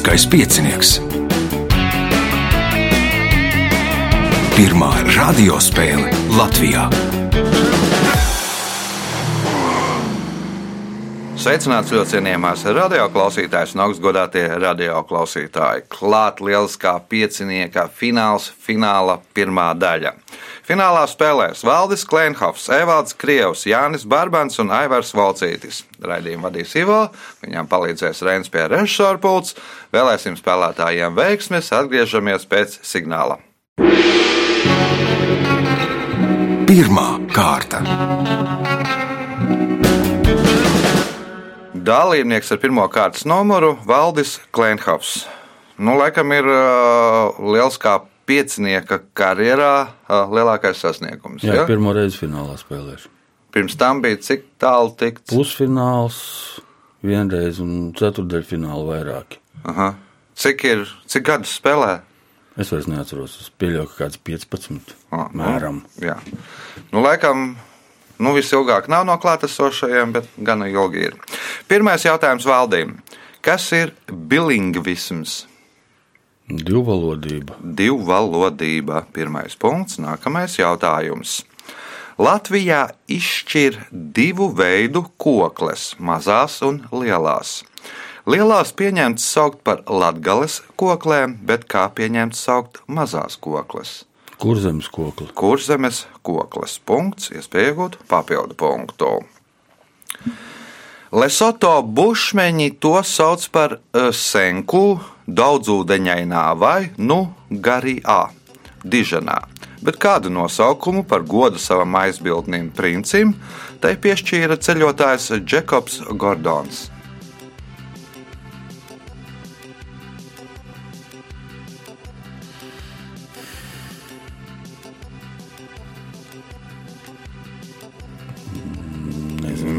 Lieliskais piecinieks. Pirmā radiospēle Latvijā. Sveicināts ļoti cienījamās radioklausītājas un augstgadātie radioklausītāji. Klāt lieliskā piecinieka fināls, fināla pirmā daļa. Finālā spēlēs Valdis Klimhofs, Evalds Krievs, Jānis Barbans un Aivars Valcītis. Raidījumu vadīs Ivo, viņam palīdzēs Reins pie režisora pults. Vēlēsim spēlētājiem veiksmes, atgriežamies pēc signāla. Pirmā kārta. Dalībnieks ar pirmā kārtas numuru Valdis Klimhofs. Nu, laikam ir uh, liels kā piecinieka karjerā lielākais sasniegums. Jā, ja? pirmo reizi finālā spēlēšu. Pirms tam bija cik tālu tikt? Pusfināls, vienreiz un ceturdaļfināla vairāki. Aha. Cik ir, cik gadus spēlē? Es vairs neatceros, es pieļauju, ka kāds 15. Ah, mēram. Jā. Nu, laikam, nu, visilgāk nav no klātesošajiem, bet gan ilgi ir. Pirmais jautājums valdīm. Kas ir bilingvisms? Divvalodība. Divvalodība. Pirmais punkts. Nākamais jautājums. Latvijā izšķir divu veidu kokles - mazās un lielās. Lielās pieņemts saukt par latgales koklēm, bet kā pieņemts saukt mazās kokles? Kurzemes kokli. Kurzemes kokles. Punkts, iespēja iegūt papildu punktu. Lesoto bušmeņi to sauc par uh, senku, daudzūdeņainā vai, nu, garīgā, diženā. Bet kādu nosaukumu par godu savam aizbildnim princim tai piešķīra ceļotājs Jekobs Gordons.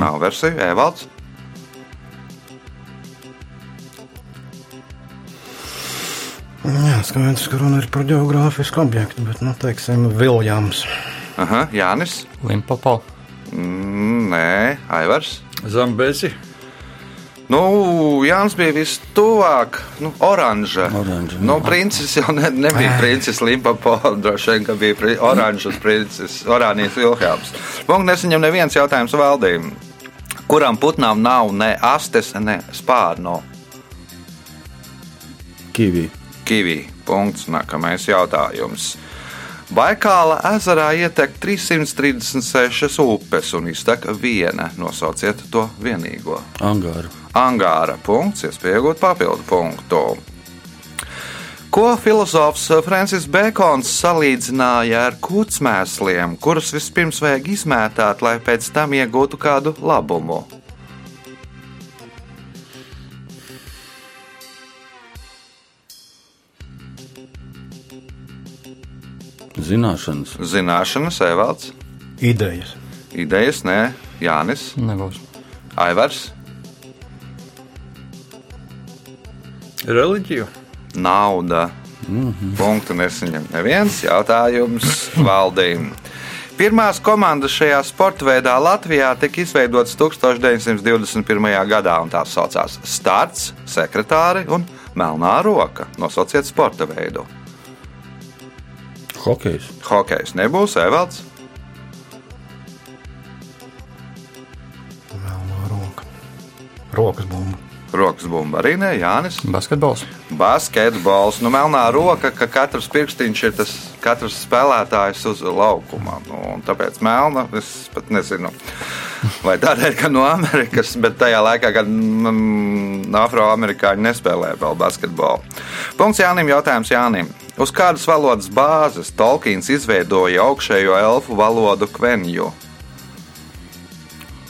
Nav versija, Evalds. Skaidrs, ka runa ir par geogrāfisku objektu, bet, nu, teiksim, Viljams. Aha, Jānis. Limpopo. Mm, nē, Aivars. Zambezi. Nu, Jānis bija vistuvāk. Nu, oranža. Oranža, Nu, princis jau ne, nebija princis Limpopo. Droši vien, ka bija pri, oranžas princis, Orānijas Vilhjāms. Punkts nesaņem neviens jautājums valdīm. Kuram putnām nav ne astes, ne spārno? Kivī. Kivī. Punkts. Nākamais jautājums. Baikāla ezerā ietek 336 upes un iztek viena. Nosauciet to vienīgo. Angāra. Angāra punkts, iespējot papildu punktu. Ko filozofs Francis Bekons salīdzināja ar kūtsmēsliem, kurus vispirms vajag izmētāt, lai pēc tam iegūtu kādu labumu? Zināšanas. Zināšanas, Evalds, Idejas. idejas, nē, Jānis, Nebūs. Aivars, Reliģiju. nauda. Punktu nesaņem neviens jautājums valdīm. Pirmās komandas šajā sporta veidā Latvijā tika izveidotas 1921. gadā, un tās saucās Starts, Sekretāri un Melnā roka. Nosauciet sporta veidu. Hokejs. Hokejs nebūs Evalds, Melnā roka. Rokas bumba. rokas bumba arī nē, Jānis. Basketbols. Basketbols, nu, melnā roka, ka katrs pirkstiņš ir tas katrs spēlētājs uz laukuma. Nu, un tāpēc melna, es pat nezinu, vai tādēļ, ka no Amerikas, bet tajā laikā, kad mm, afroamerikāņi nespēlēja vēl basketbolu. Punkts Jānim, jautājums Jānim. Uz kādas valodas bāzes Tolkiens izveidoja augšējo elfu valodu kvenju?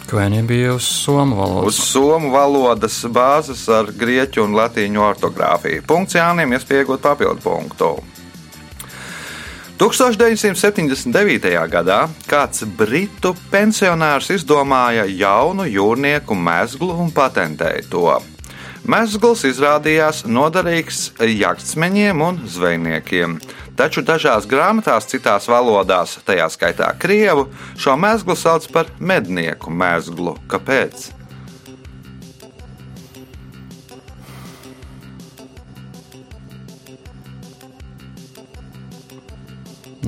Kvēnija bija uz somu Uz valodas. somu valodas bāzes ar grieķu un latīņu ortogrāfiju. Punkts Jānim, iespējot papildu punktu. 1979. gadā kāds britu pensionārs izdomāja jaunu jūrnieku mezglu un patentēja to. Mēsls izrādījās noderīgs jaktsmeņiem un zvejniekiem. Taču dažās grāmatās, citās valodās, tajā skaitā krievu, šo mēslu sauc par mednieku mēslu. Kāpēc?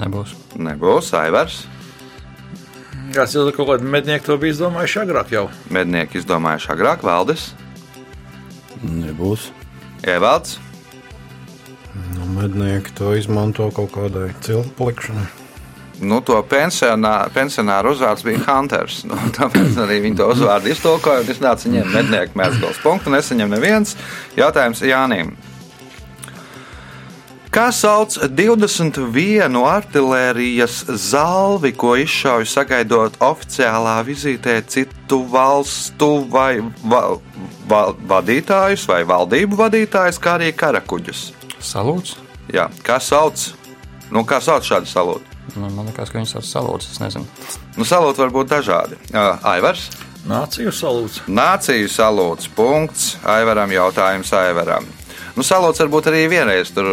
Nebūs. Nebūs, Aivars. Es jau kaut kādu mednieku to biju izdomājuši agrāk. Jau. Mednieki izdomājuši agrāk, Valdis. Nebūs. Ievalds. Nu, mednieki to izmanto kaut kādai cilpu likšanai. Nu, to pensionā, pensionāru uzvārds bija Hunters. Nu, tāpēc arī viņi to uzvārdu iztolkoja. Es nācu viņiem mednieku mēsgals punktu, nesaņem neviens. Jautājums Jānim. Kā sauc 21 artērijas zalvi, ko izšauj sagaidot oficiālā vizītē citu valstu vai va, va, vadītājus vai valdību vadītājus, kā arī karakuģus? Salūts. Jā, kā sauc? Nu, kā sauc šādu salūtu? Nu, man liekas, ka viņas ir salūts. Es nezinu. Nu, salūti var būt dažādi. Uh, Aivars, Nāciju salūts. nāciju salūts, punkts. Aivaram jautājums Aivaram. Nu, salūts var būt arī vienreiz tur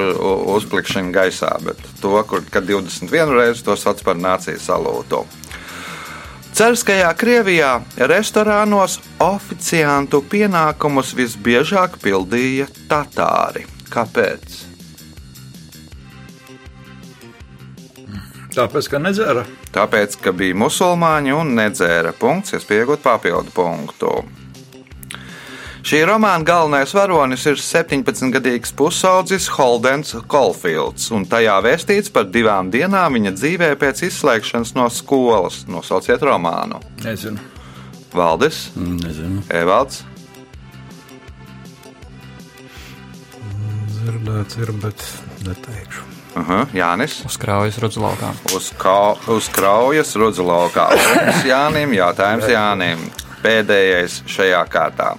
uzplikšana gaisā, bet to, kur, kad 21 reizi to sauc par nāciju salūtu. Cerskajā Krievijā restorānos oficiantu pienākumus visbiežāk pildīja tatāri. Kāpēc? Tāpēc, ka nedzēra. Tāpēc, ka bija musulmaņi un nedzēra punkts, es pieaugu papildu punktu. Šī romāna galvenais varonis ir 17-gadīgs pusaudzis Holdens Kolfields, un tajā vēstīts par divām dienām viņa dzīvē pēc izslēgšanas no skolas. Nosauciet romānu. Nezinu. Valdis, Nezinu. Evalds, Dzirdēts ir, bet neteikšu. uh -huh, Jānis. Uzkrājas rudzu laukā. Uz, kā, uz kraujas rudzu laukā. Punkts Jānim, jautājums Jānim. Pēdējais šajā kārtā.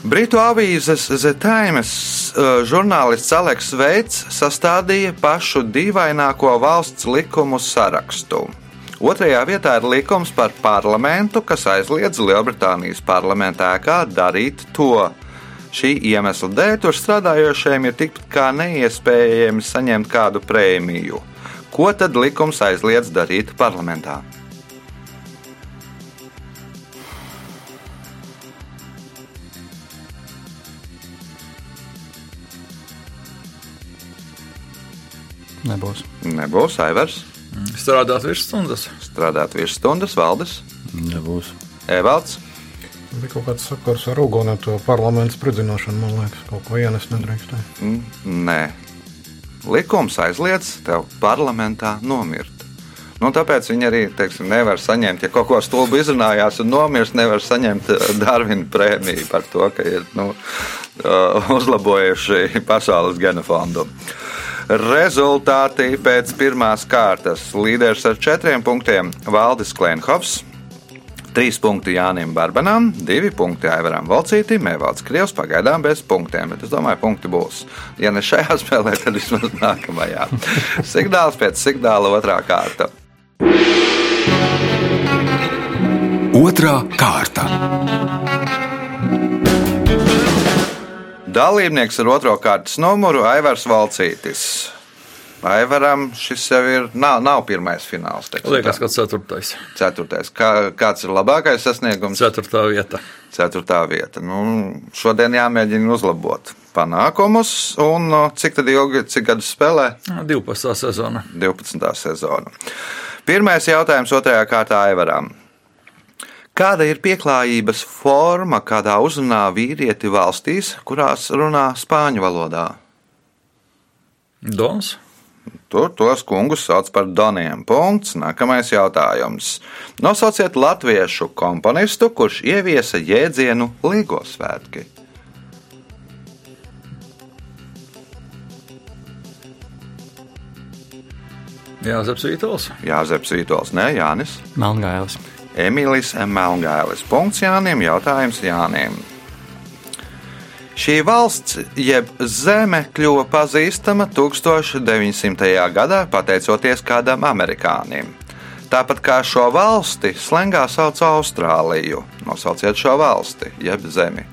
Britu avīzes The Times uh, žurnālists Aleks Veits sastādīja pašu dīvaināko valsts likumu sarakstu. Otrajā vietā ir likums par parlamentu, kas aizliedz Lielbritānijas parlamentā ēkā darīt to. Šī iemesla dēļ tur strādājošiem ir tikpat kā neiespējami saņemt kādu prēmiju. Ko tad likums aizliedz darīt parlamentā? Nebūs. Nebūs Aivars, Strādāt virs stundas. strādāt virs stundas, valdes, Nebūs. Evalds. Bija kaut kāds sakars ar uguni, to parlamentu spridzināšanu, man liekas, kaut ko ienest nedrīkstēja. Mm, Nē, likums aizliedz tev parlamentā nomirt. Nu, tāpēc viņi arī teiksim, nevar saņemt, ja kaut ko stulbi izrunājās un nomirst, nevar saņemt eh, Darvina prēmiju par to, ka ir nu, uh, uzlabojuši pasaules genofondu. Rezultāti pēc pirmās kārtas. Līderis ar četriem punktiem - Valdis Klenhovs. Trīs punkti Jānim Barbanam, divi punkti Aivaram Valcītim, Evalds Krievs pagaidām bez punktiem, bet es domāju, punkti būs. Ja ne šajā spēlē, tad vismaz nākamajā. Signāls pēc signāla otrā kārta. Otra kārta. Dalībnieks ar otro kārtas numuru Aivars Valcītis. Aivaram šis jau ir, nav, nav pirmais fināls. teiksim Liekas, tā. ka ceturtais. Ceturtais. Kā, kāds ir labākais sasniegums? Ceturtā vieta. Ceturtā vieta. Nu, šodien jāmēģina uzlabot panākumus. Un, no, cik tad ilgi, cik gadus spēlē? 12. sezona. 12. sezona. Pirmais jautājums otrajā kārtā Aivaram. Kāda ir pieklājības forma, kādā uzrunā vīrieti valstīs, kurās runā spāņu valodā? Dons. Tur tos kungus sauc par doniem. Punkts. Nākamais jautājums. Nosauciet latviešu komponistu, kurš ieviesa jēdzienu Līgosvētki. Jāzeps Vītols. Jāzeps Vītols, nē, Jānis. Melngailis. Emīlis Melngailis. Punkts Jānim, jautājums Jānim. Šī valsts, jeb zeme, kļuva pazīstama 1900. gadā pateicoties kādam amerikānim. Tāpat kā šo valsti slēgā sauc Austrāliju. Nosauciet šo valsti, jeb zemi.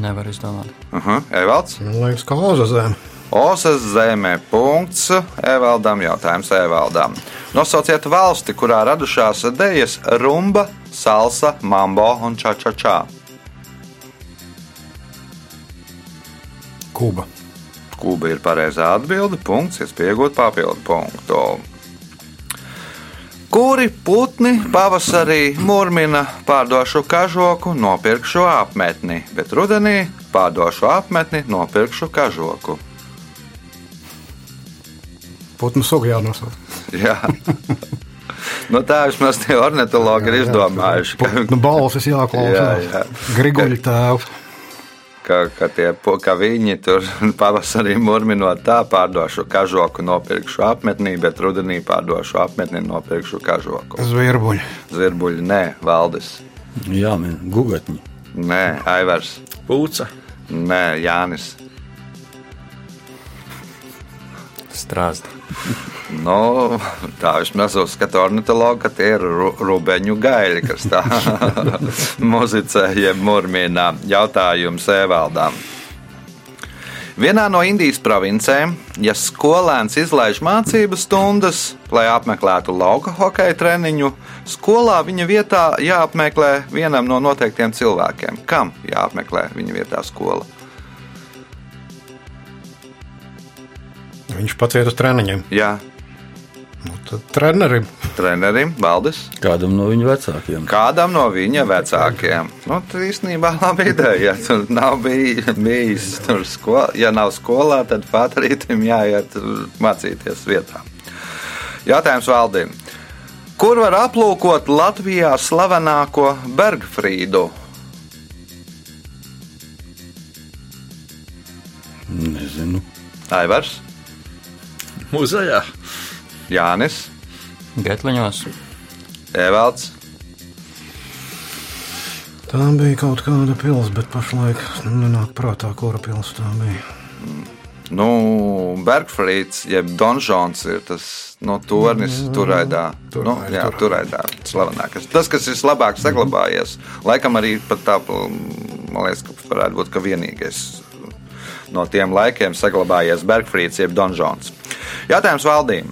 Nevar izdomāt. Uh -huh. Evalds. Man liekas, ka Oza zeme. Osas zemē. Punkts. Evaldam jautājums Evaldam. Nosauciet valsti, kurā radušās dejas rumba, salsa, mambo un čačačā. Kuba. Kuba ir pareizā atbilde. Punkts, iespējot papildu punktu. Kuri putni pavasarī murmina pārdošu kažoku, nopirkšu apmetni, bet rudenī pārdošu apmetni, nopirkšu kažoku. Putnu sugu jānosauc. Jā. Nu, tā vismaz tie ornitologi ir izdomājuši. Ka, Putnu balsis jāklausās. Jā, jā. Griguļu tēvs. Ka, ka, tie, ka viņi tur pavasarī murminot tā, pārdošu kažoku, nopirkšu apmetnī, bet rudenī pārdošu apmetni, nopirkšu kažoku. Zvierbuļi. Zirbuļi, nē, Valdis, Jā, man gugatņi. nē, Aivars, Pūca. nē, Jānis. Strāzdi. Nu, tā vismaz uzskata ornitologi, ka tie ir ru- rubeņu gaļi, kas tā muzicē, jeb murmina jautājums Evaldām. Vienā no Indijas provincēm, ja skolēns izlaiž mācību stundas, lai apmeklētu lauka hokeja treniņu, skolā viņa vietā jāapmeklē vienam no noteiktiem cilvēkiem. Kam jāapmeklē viņa vietā skola? Viņš pats iet uz treniņiem. Jā, Nu, trenerim. trenerim, Valdis. Kādam no viņu vecākiem. Kādam no viņa vecākiem. Nu, tā īstenībā laba ideja. Ja tur nav bij, bijis tur skolā, ja nav skolā, tad patrītam jāiet tur mācīties vietā. Jautājums valdīm. Kur var aplūkot Latvijā slavenāko Bergfrīdu? Nezinu. Aivars, Muzejā. Jānis, Getliņos. Evalds, Tā bija kaut kāda pilsēta, bet pašlaik nenāk prātā, kura pilsēta tā bija. Nu, Bergfrīds, jeb Donžons, ir tas no tornis turaidā. Tur- Nu, jā, turaidā. Slavenākais. Tas, kas ir labāk saglabājies, laikam arī pat tā, man liekas, ka varētu būt ka vienīgais no tiem laikiem saglabājies Bergfrīds, jeb Donžons. Jautājums valdīm.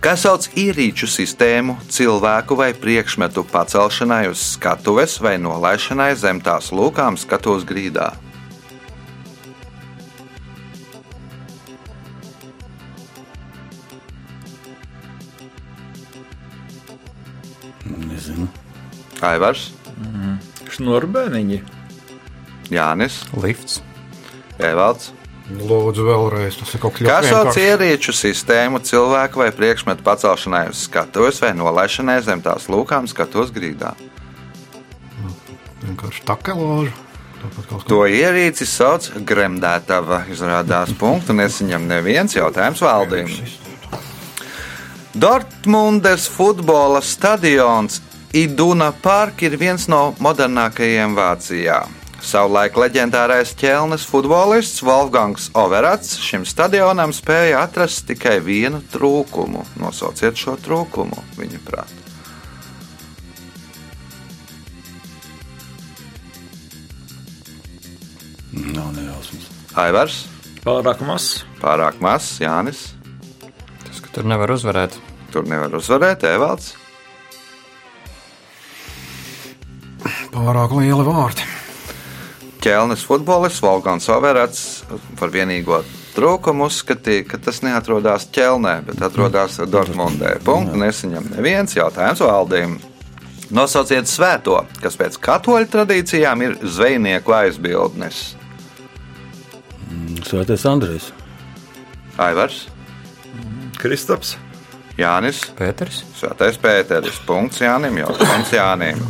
Kā sauc ierīču sistēmu cilvēku vai priekšmetu pacelšanai uz skatuves vai nolaišanai zem tās lūkām skatuves grīdā? Nezinu. Aivars, Šnurbēniņi. Jānis, Lifts. Evalds. Lūdzu, vēlreiz. Tas ir kaut kas Kā sauc vienkāršs. ierīču sistēmu cilvēku vai priekšmetu pacelšanai uz skatuves vai nolaišanai zem tās lūkām skatuves grīdā? Vienkārši takelāžu. Tāpat kaut To ierīci sauc gremdētava. Izrādās punktu nesaņem neviens jautājums valdīm. Dortmundes futbola stadions Iduna Park ir viens no modernākajiem Vācijā. Savulaik leģendārais ķelnes futbolists Wolfgangs Overats šim stadionam spēja atrast tikai vienu trūkumu. Nosauciet šo trūkumu, viņa prāt. Nav nejausmas. Aivars, Pārāk mazs. pārāk mazs, Jānis, Tas, ka tur nevar uzvarēt. tur nevar uzvarēt, Evalds. Pārāk liela vārti. Ķelnes futbolists Volgans Overats par vienīgo trūkumu uzskatīja, ka tas neatrodas ķelnē, bet atrodas Dortmundē. Punktu nesaņem neviens jautājums valdīm. Nosauciet svēto, kas pēc katoļu tradīcijām ir zvejnieku aizbildnis. Svētais Andrejs. Aivars, Kristaps. Jānis, Pēters. Svētais Pēteris. Punkts Jānim, jautājums Jānim.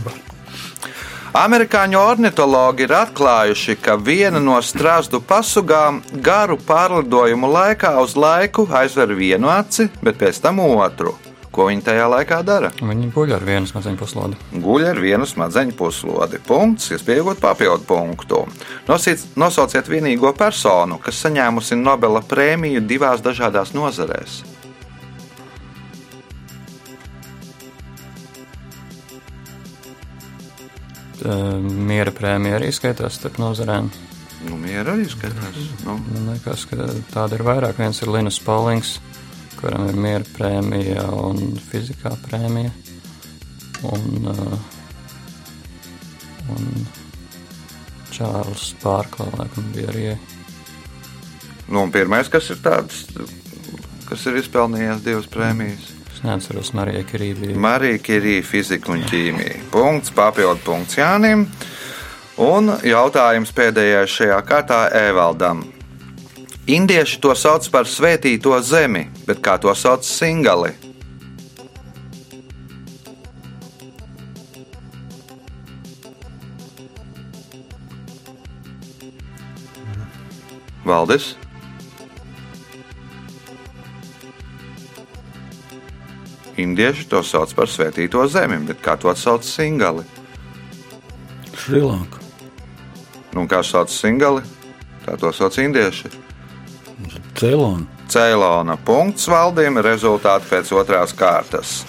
Amerikāņu ornitologi ir atklājuši, ka viena no strāzdu pasugām garu pārlidojumu laikā uz laiku aizver vienu aci, bet pēc tam otru. Ko viņi tajā laikā dara? Viņi guļ ar vienu smadzeņu puslodi. Guļ ar vienu smadzeņu puslodi. Punkts, iespējot papildu punktu. Nosīc, nosauciet vienīgo personu, kas saņēmusi Nobela prēmiju divās dažādās nozarēs. Miera prēmija arī skaitās starp nozarēm. Nu, miera arī skatās. Nu, Man liekas, ka tāda ir vairāk. Viens ir Linus Paulings, kuram ir miera prēmija un fizikā prēmija. Un, uh, un Čārlis Pārklā, laikam, bija arī. Nu, un pirmais, kas ir tāds, kas ir izpelnījies divas prēmijas. Es neatceros, Marija Kirība. Marija Kirija, fizika un ķīmija. Punkts, papildu punkts Jānim. Un jautājums pēdējais šajā kārtā Evaldam. Indieši to sauc par svētīto zemi, bet kā to sauc singali? Valdis. Indieši to sauc par svētīto zemi, bet kā to sauc singali? Šrilanka. Nu, kā sauc singali? Tā to sauc indieši. Ceilona. Ceilona punkts valdījuma rezultāti pēc otrās kārtas.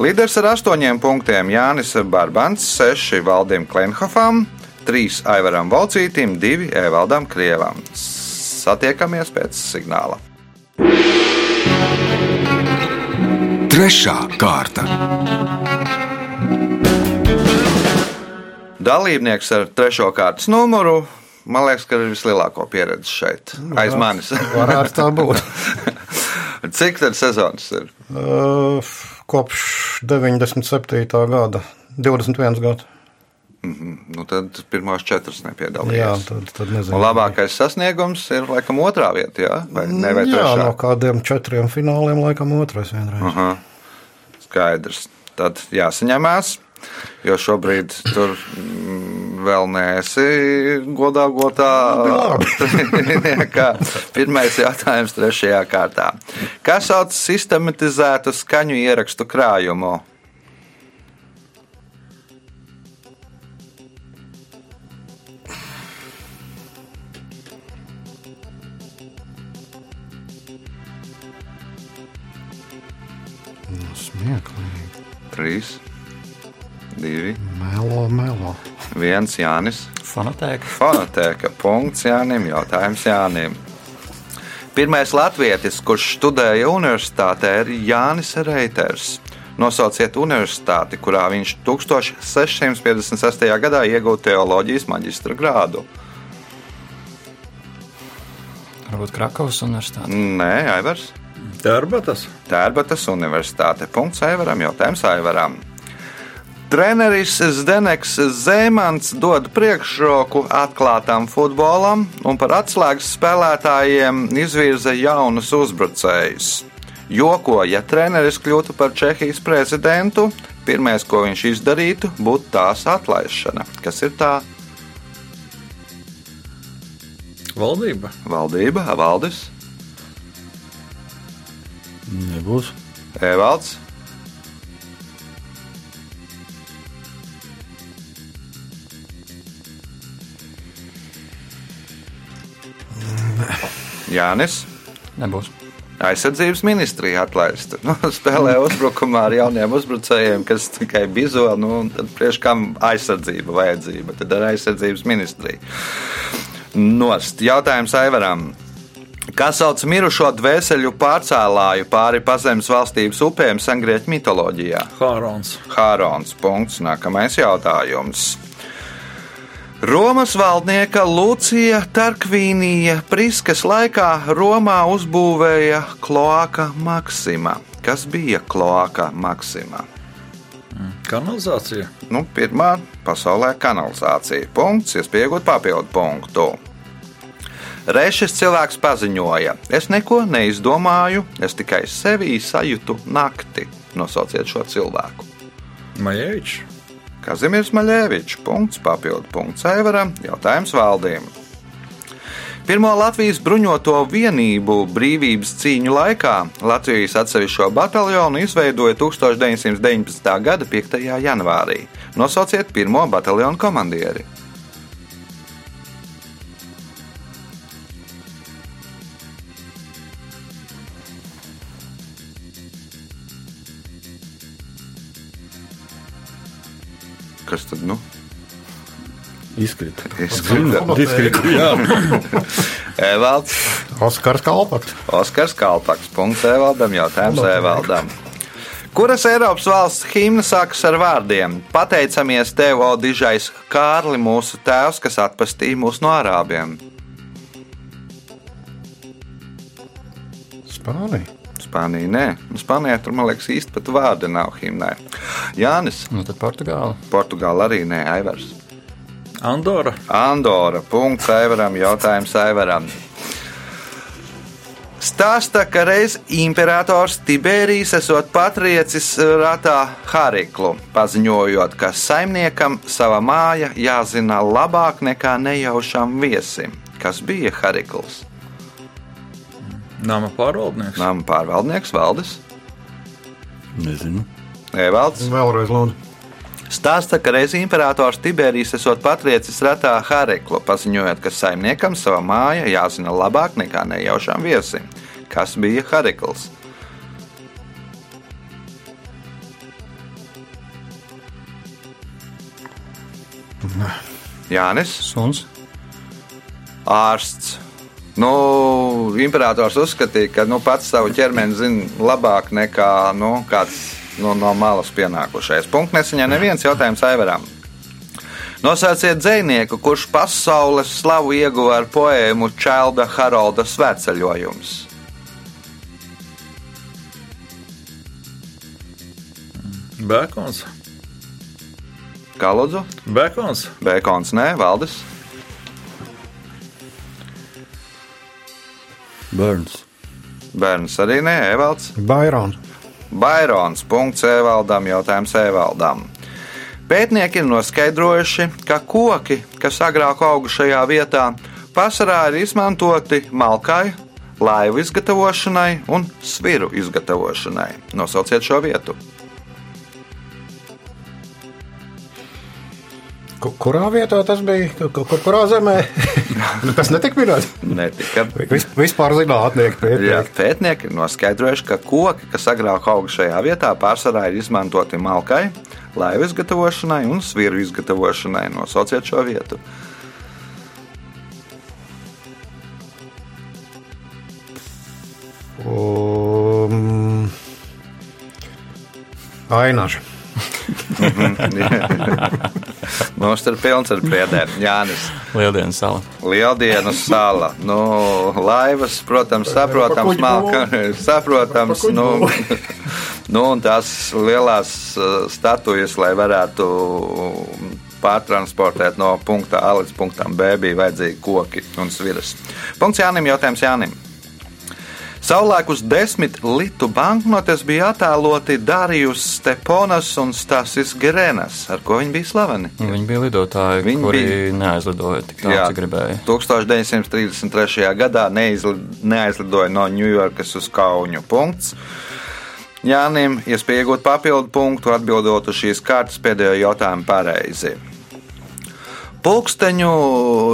Līderis ar astoņiem punktiem Jānis Barbants, seši Valdim Klenhofam, trīs Aivaram Valcītim, divi Evaldam Krievam. Satiekamies pēc signāla. Trešā kārta. Dalībnieks ar trešo kārtas numuru. Man liekas, ka ir vislielāko pieredzi šeit, aiz manis. Varētu tā būt. Cik tad sezonas ir? Uh, kopš 97. gada, 21 gadu. Nu, tad pirmās četras Jā, nepiedalījās. tad, tad nezinu. Un labākais sasniegums ir laikam otrā vieta, jā? vai ne? Vai Jā, trešā? no kādiem četriem fināliem laikam otrais vienreiz. Aha, skaidrs. Tad jāsaņemās, jo šobrīd tur mm, vēl neesi godā gotā. Kā Pirmais jautājums trešajā kārtā. Kas sauc sistematizētu skaņu ierakstu krājumu? Smieklīgi. 3, 2, Melo, melo. 1 Jānis. Fonotēka. Fonotēka. Punkts Jānim. Jautājums Jānim. Pirmais latvietis, kurš studēja universitātē, ir Jānis Reiters. Nosauciet universitāti, kurā viņš 1656. gadā iegūta teoloģijas maģistra grādu. Varbūt Krakovas universitāte. Nē, Aivars. Darbatas. Tērbatas universitāte. Punkts Aivaram. Jautājums Aivaram. Treneris Zdeneks Zemans dod priekšroku atklātam futbolam un par atslēgas spēlētājiem izvirza jaunus uzbrucējus. Joko, ja treneris kļūtu par Čehijas prezidentu, pirmais, ko viņš izdarītu, būtu tās atlaišana. Kas ir tā Valdība. valdība, valdis, Nebūs. Evalds? Jānis. Nebūs. Aizsardzības ministrija atlaista. Nu, spēlē uzbrukumā ar jauniem uzbrucējiem, kas tikai bizo. Nu, tad priekš kam aizsardzība vajadzība? Tad ar aizsardzības ministriju. Nost. Jautājums Aivaram. Kā sauc mirušo dvēseļu pārcēlāju pāri pazemes valstības upēm sengrieķu mitoloģijā? Hārons. Hārons. Punkts. Nākamais jautājums. Romas valdnieka Lucija Tarkvīnija Priskas laikā Romā uzbūvēja kloaka Maksima. Kas bija kloaka Maksima? Kanalizācija. Nu, pirmā pasaulē kanalizācija. Punkts, iespējot papildu punktu. Reiz šis cilvēks paziņoja, es neko neizdomāju, es tikai sevī sajūtu nakti. Nosauciet šo cilvēku. Majevičs. Kazimierz Maļēvičs, punkts, papildu punkts Aivaram, jautājums valdīm. Pirmo Latvijas bruņoto vienību brīvības cīņu laikā Latvijas atsevišķo bataljonu izveidoja 1919. gada 5. janvārī. Nosauciet pirmo bataljonu komandieri. Izkrita. Izkrita. Izkrita. Jā, Evalds, Oskars Kalpaks. Oskars Kalpaks. Punkts Evaldam, jautājums Evaldam. Kuras Eiropas valsts himna sākas ar vārdiem: Pateicamies tev, O dižais Kārli, mūsu tēvs, kas atpestīja mūs no arābiem? Spānija. Spānija, nē, Nu, Spānijā tur, man liekas, īsti pat vārda nav himnai. Jānis, Nu, tad Portugāla. Portugāla arī nē, Aivars. Andora. Andora. Punkts Aivaram, jautājums Aivaram. Stāsta, ka reiz imperators Tiberijs esot patriecis ratā Hariklu, paziņojot, ka saimniekam sava māja jāzina labāk nekā nejaušam viesim. Kas bija Harikls? Nama pārvaldnieks. Nama pārvaldnieks Valdis Nezinu. Evalds. Vēlreiz lūdzu. Stāsta, ka reiz imperators Tiberijs esot patriecis ratā Hareklu, paziņojot, ka saimniekam sava māja jāzina labāk nekā nejaušām viesim. Kas bija Harekls? Jānis, Suns. ārsts. Nu, imperators uzskatīja, ka nu, pats savu ķermeni zina labāk nekā nu, kāds nu, no malas pienākušais. Punkts nesaņem neviens jautājums Aivaram. Nosauciet dzinieku, kurš pasaules slavu ieguva ar poēmu Čelda Harolda svētceļojums. Bēkons. Kā lūdzu? Bēkons. Bēkons, nē, Valdis. Bērns. Bērns arī nē, Evalds. Bairons. Bairons. Evaldam. Jautājums Evaldam. Pētnieki ir noskaidrojuši, ka koki, kas agrāk auga šajā vietā, vasarā ir izmantoti malkai, laivu izgatavošanai un sviru izgatavošanai. Nosauciet šo vietu. Kurā vietā tas bija? Kur, kur, kurā zemē? Nu, tas netika minēts. Netika. Vis, vispār zinātnieki Jā, pētnieki. pētnieki ir noskaidrojuši, ka koki, kas agrāk auga šajā vietā, pārsvarā ir izmantoti malkai, laivu izgatavošanai un sviru izgatavošanai. Nosauciet šo vietu. Um, Ainaža. Mums ir pilns ar priedēm. Jānis, Lieldienas sala. Lieldienu sala. Nu, laivas, protams, saprotams, malka, saprotams. Nu, nu, un tās lielās uh, statujas, lai varētu pārtransportēt no punkta A līdz punktam B, bija vajadzīgi koki un sviras. Punkts Jānim, jautājums Jānim. Savulaik uz desmit litu banknotes bija attēloti Dārijus Steponas un Stasis Gerenas, ar ko viņi bija slaveni. Viņi bija lidotāji, Viņi kuri bija- neaizlidoja tik tālu, cik gribēja. 1933. gadā neaizlidoja no Ņujorkas uz Kaunu. Punkts. Jānim iespēja iegūt papildu punktu, atbildot uz šīs kārtas pēdējo jautājumu pareizi. Pulksteņu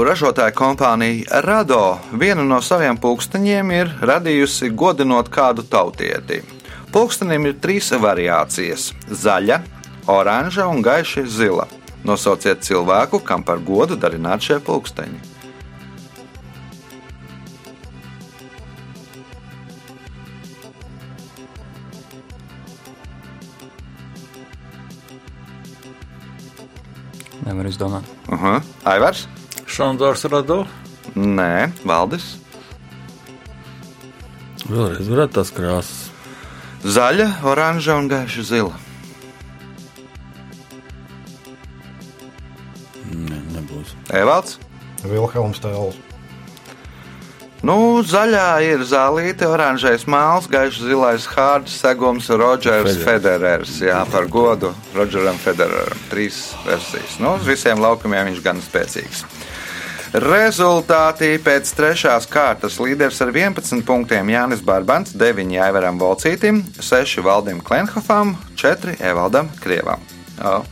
ražotāja kompānija Rado vienu no saviem pulksteņiem ir radījusi godinot kādu tautieti. Pulkstenim ir trīs variācijas - zaļa, oranža un gaiša zila. Nosauciet cilvēku, kam par godu darināt šie pulksteņi. Nevar izdomāt. Uh -huh. Aivars? Šandors Rado. Nē, Valdis. Vēlreiz varētu tās krāsas. Zaļa, oranža un gaiša zila. Ne, nebūs. Evalds? Vilhelms Tēls. Nu, zaļā ir zālīte, oranžais māls, gaišs zilais hārds, segums Rodžers Federers. Jā, par godu Rodžeram Federeram. Trīs versijas. Nu, uz visiem laukumiem viņš gan spēcīgs. Rezultāti pēc trešās kārtas līderis ar 11 punktiem Jānis Barbants, 9 Aivaram Volcītim, 6 Valdim Klenhofam, 4 Evaldam Krievam. O,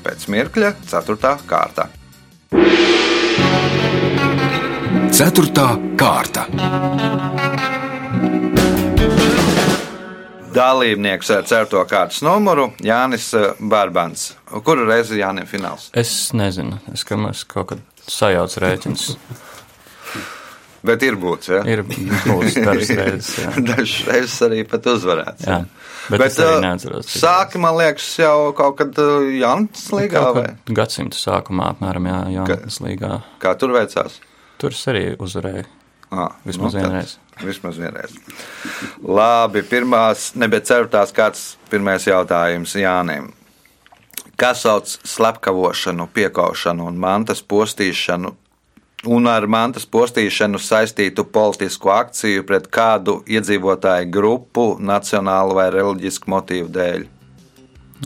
Pēc mirkļa 4. kārta. Ceturtā kārta. Dalībnieks ar 4. kārtas numuru Jānis eh, Barbants. Kuru reizi Jānis fināls? Es nezinu, es kamēr kaut kad sajaucu rēķinus. Bet ir būts, ja? Ir būs dažas reizes. Dažas reizes arī pat uzvarēts. Jā, bet, bet es arī neatceros. Sāki, man liekas, jau kaut kad Jānis Līgā vai Gadsimta sākumā, apmēram, jā, Jānis Līgā. kā tur veicās? Tur es arī uzvarēju. Ah, Vismaz tad vienreiz. Vismaz vienreiz. Labi, pirmās, ne, bet ceturtās kāds pirmais jautājums Jānim. Kas sauc slepkavošanu, piekaušanu un mantas postīšanu un ar mantas postīšanu saistītu politisku akciju pret kādu iedzīvotāju grupu, nacionālu vai reliģisku motīvu dēļ?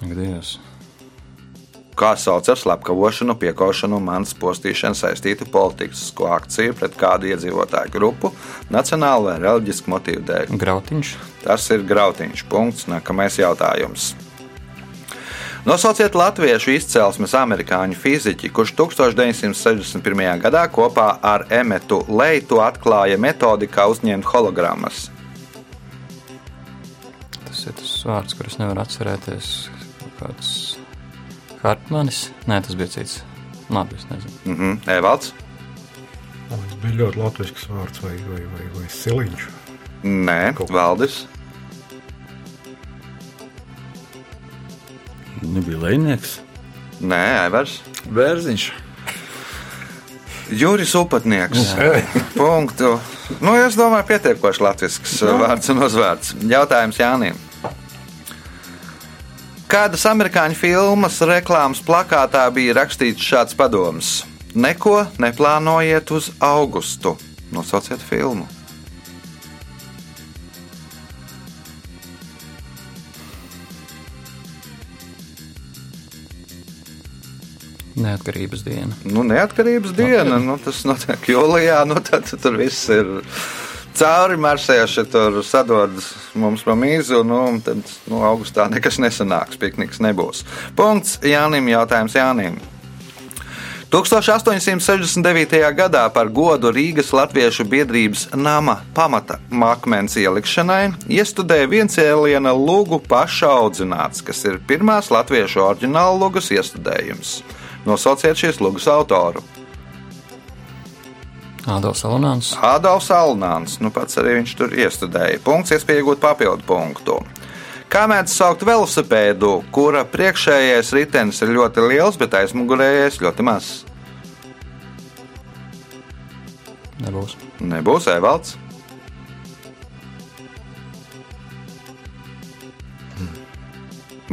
Dievs. Kā sauc ar slepkavošanu, piekaušanu un mantas postīšanu saistītu politisku akciju pret kādu iedzīvotāju grupu, nacionālu vai reliģisku motīvu dēļ? Grautiņš. Tas ir grautiņš. Punkts. Nākamais jautājums. Nosauciet latviešu izcelsmes amerikāņu fiziķi, kurš 1961. gadā kopā ar Emetu Leitu atklāja metodi, kā uzņemt hologrammas. Tas ir tas vārds, kurus nevar atcerēties. Kāds Hartmanis. Nē, tas bija cits. Labi, es nezinu. Mhm. Evalds? Tas bija ļoti latviešu vārds vai, vai, vai, vai siliņš. Nē, Valdis. Nebija lejnieks. Nē, Aivars. Bērziņš. Juris Upatnieks. Punktu. Nu, es domāju, pietiekoši latviešu vārds un uzvārds. Jautājums Jānim. Kādas amerikāņu filmas reklāmas plakātā bija rakstīts šāds padoms? Neko neplānojiet uz augustu. Nosauciet filmu. Neatkarības diena. Nu, neatkarības diena, nu, tas notiek jūlijā, nu, tad tur viss ir cauri marsējuši, tur sadodas mums pa mīzu, nu, un tad nu, augustā nekas nesanāks, pikniks nebūs. Punkts Jānim, jautājums Jānim. 1869. gadā par godu Rīgas Latviešu biedrības nama pamata makmens ielikšanai iestudēja viencēliena lugu paša audzināts, kas ir pirmās latviešu oriģināla lugas iestudējums. Nosauciet šīs lugas autoru. Ādams Alonāns. Ādams Alnāns, nu pats arī viņš tur iestudēja. Punkts, iespēja iegūt papildu punktu. Kā mēdz saukt velosipēdu, kura priekšējais ritenis ir ļoti liels, bet aizmugurējais ļoti mazs? Nebūs. Nebūs Evalds.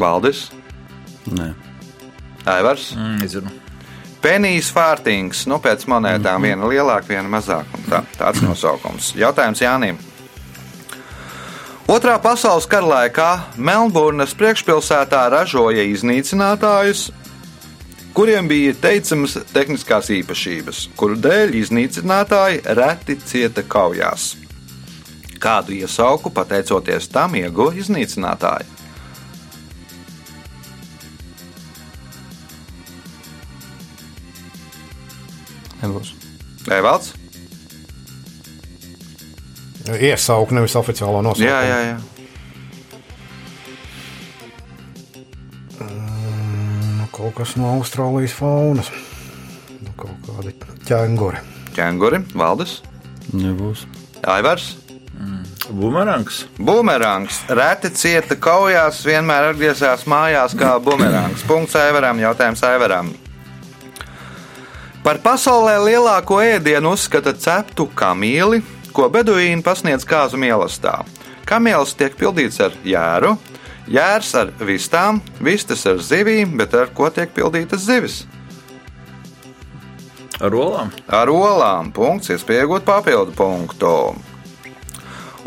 Valdis, Nē, Aivars, Mm, nezinu. Penijas Fārtings, nu pēc monētām viena lielāka, viena mazāka. Tā, tāds nosaukums. Jautājums Jānim. Otrā pasaules kara laikā Melnburnas priekšpilsētā ražoja iznīcinātājus, kuriem bija teicamas tehniskās īpašības, kuru dēļ iznīcinātāji reti cieta kaujās. Kādu iesauku pateicoties tam ieguva iznīcinātāji? Nebūs. Evalds? Iesaukt nevis oficiālo nosaukumu. Jā, jā, jā. Nu, kaut kas no Austrālijas faunas. Nu, kaut kādi ķēnguri. Kenguri, Valdis, nebūs. Aivars. Bumerangs. Bumerangs reti cieta kaujās, vienmēr atgriezās mājās kā bumerangs. Punkts Aivaram, jautājums Aivaram. Par pasaulē lielāko ēdienu uzskata ceptu kamīli, ko beduīni pasniedz kāzu mielastā. Kamielis tiek pildīts ar jēru, jērs ar vistām, vistas ar zivīm, bet ar ko tiek pildītas zivis? Ar olām. Ar olām. Punkts, iespējot papildu punktu.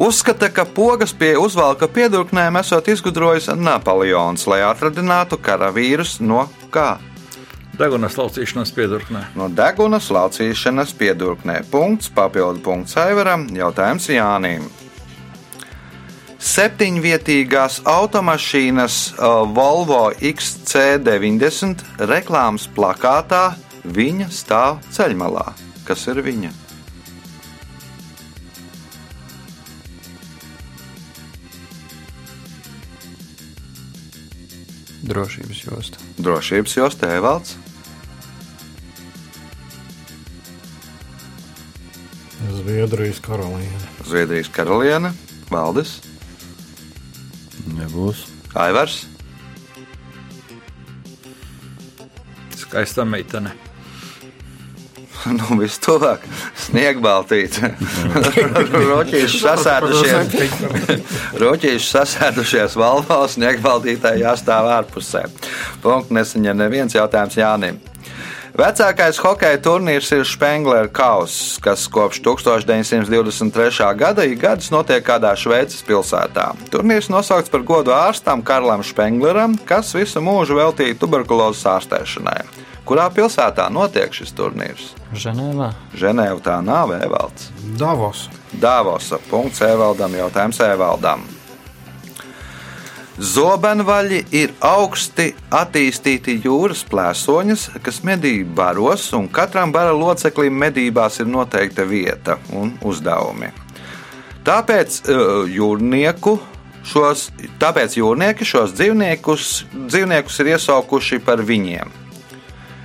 Uzskata, ka pogas pie uzvalka piedurknēm esot izgudrojis Napoleons, lai atradinātu karavīrus no kā? Degunas laucīšanās piedurknē. No deguna slaucīšanas piedurknē. Punkts, papildu punkts Aivaram, jautājums Jānim. Septiņvietīgās automašīnas uh, Volvo XC90 reklāmas plakātā viņa stāv ceļmalā. Kas ir viņa? Drošības josta. Drošības josta Evalds. Zviedrijas karaliene. Zviedrijas karaliene, Valdis, Nebūs. Aivars, Skaista meitene. nu, vistuvāk, sniegbaltīte. Roķīši sasēdušies, roķīši sasēdušies valvās, sniegbaltītāji jāstāv ārpusē. Punkts nesaņem neviens jautājums Jānim. Vecākais hokeja turnīrs ir Spengler Kauss, kas kopš 1923. gada ik gadus notiek kādā Šveices pilsētā. Turnīrs nosaukts par godu ārstam Karlam Spengleram, kas visu mūžu veltīja tuberkulozes ārstēšanai. Kurā pilsētā notiek šis turnīrs? Ženēvā. Ženēva tā nav Evalds. Davos. Dāvosa. Punkts Evaldam. Jautājums Evaldam. Zobenvaļi ir augsti attīstīti jūras plēsoņas, kas medī baros, un katram bara loceklim medībās ir noteikta vieta un uzdevumi. Tāpēc uh, jūrnieku šos, tāpēc jūrnieki šos dzīvniekus, dzīvniekus ir iesaukuši par viņiem.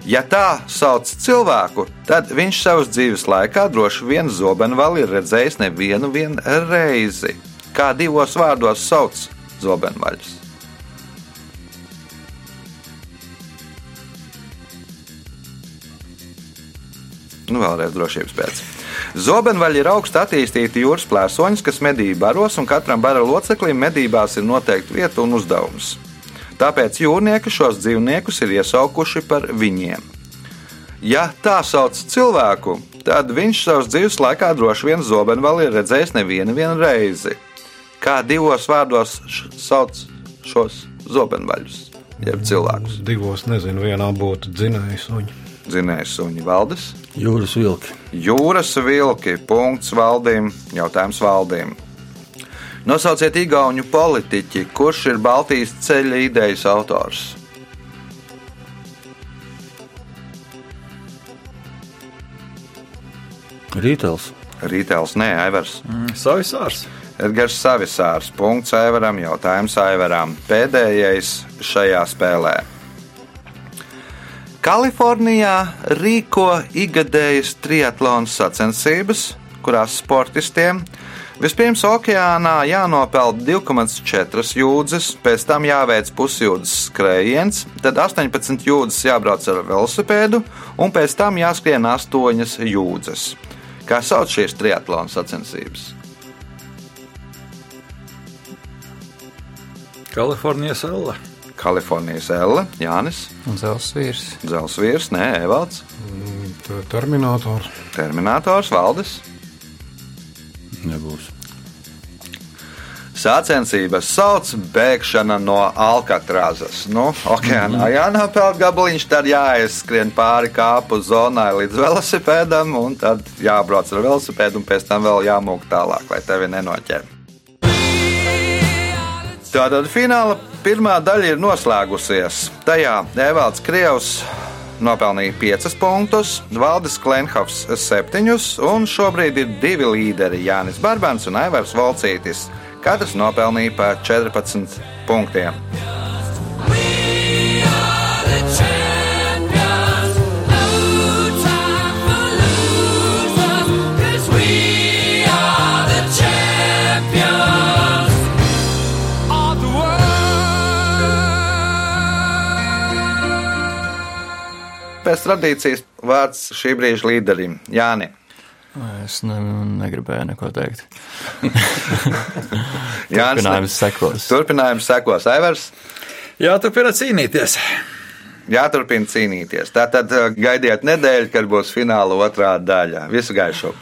Ja tā sauc cilvēku, tad viņš savas dzīves laikā droši vien zobenvali ir redzējis nevienu vien reizi. Kā divos vārdos sauc zobenvaļus? Nu, vēlreiz drošības pēc. Zobenvaļi ir augstu attīstīti jūras plēsoņi, kas medī baros, un katram bara loceklim medībās ir noteikta vieta un uzdevums. Tāpēc jūrnieki šos dzīvniekus ir iesaukuši par viņiem. Ja tā sauc cilvēku, tad viņš savas dzīves laikā droši vien zobenvali ir redzējis nevienu vienu reizi. Kā divos vārdos sauc šos zobenvaļus, jeb cilvēkus? Divos nezinu, vienā būtu dzinējs suņi. Zinējis suņi valdes. Jūras vilki. Jūras vilki, punkts valdīm, jautājums valdīm. Nosauciet īgauņu politiķi, kurš ir Baltijas ceļa idejas autors. Rītels. Rītēls, nē, Aivars. Savisārs. Edgars Savisārs, punkts Aivaram, jautājums Aivaram. Pēdējais šajā spēlē. Kalifornijā rīko ikgadējas triatlona sacensības, kurās sportistiem vispirms okeānā jānopeld 2,4 jūdzes, pēc tam jāveic pusjūdzes skrējiens, tad 18 jūdzes jābrauc ar velosipēdu un pēc tam jāskrien 8 jūdzes. Kā sauc šīs triatlona sacensības? Kalifornijas elle. Kalifornijas Elle, Jānis, Un Zels vīrs. Zelsvīrs, Nē, Evalds, Tā Terminators. Terminators, Valdis. Nebūs. Sācensības sauc bēgšana no Alkatrāzas. Nu, okeānā jānopeld gabaliņš, tad jāaizskrien pāri kāpu zonai līdz velosipēdam, un tad jābrauc ar velosipēdu, un pēc tam vēl jāmūk tālāk, lai tevi nenoķer. Tātad fināla pirmā daļa ir noslēgusies. Tajā Evalds Krievs nopelnīja 5 punktus, Valdis Klenhovs 7, un šobrīd ir divi līderi - Jānis Barbans un Aivars Volcītis. Katrs nopelnīja pa 14 punktiem. Pēc tradīcijas vārds šī brīža līderim Jānim. Es ne, negribēju neko teikt. Jānis Turpinājums sekos. Turpinājums sekos Aivars. Jāturpina cīnīties. Jāturpina cīnīties. Tātad uh, gaidiet nedēļu, kad būs fināla otrā daļa. Visu gaišu!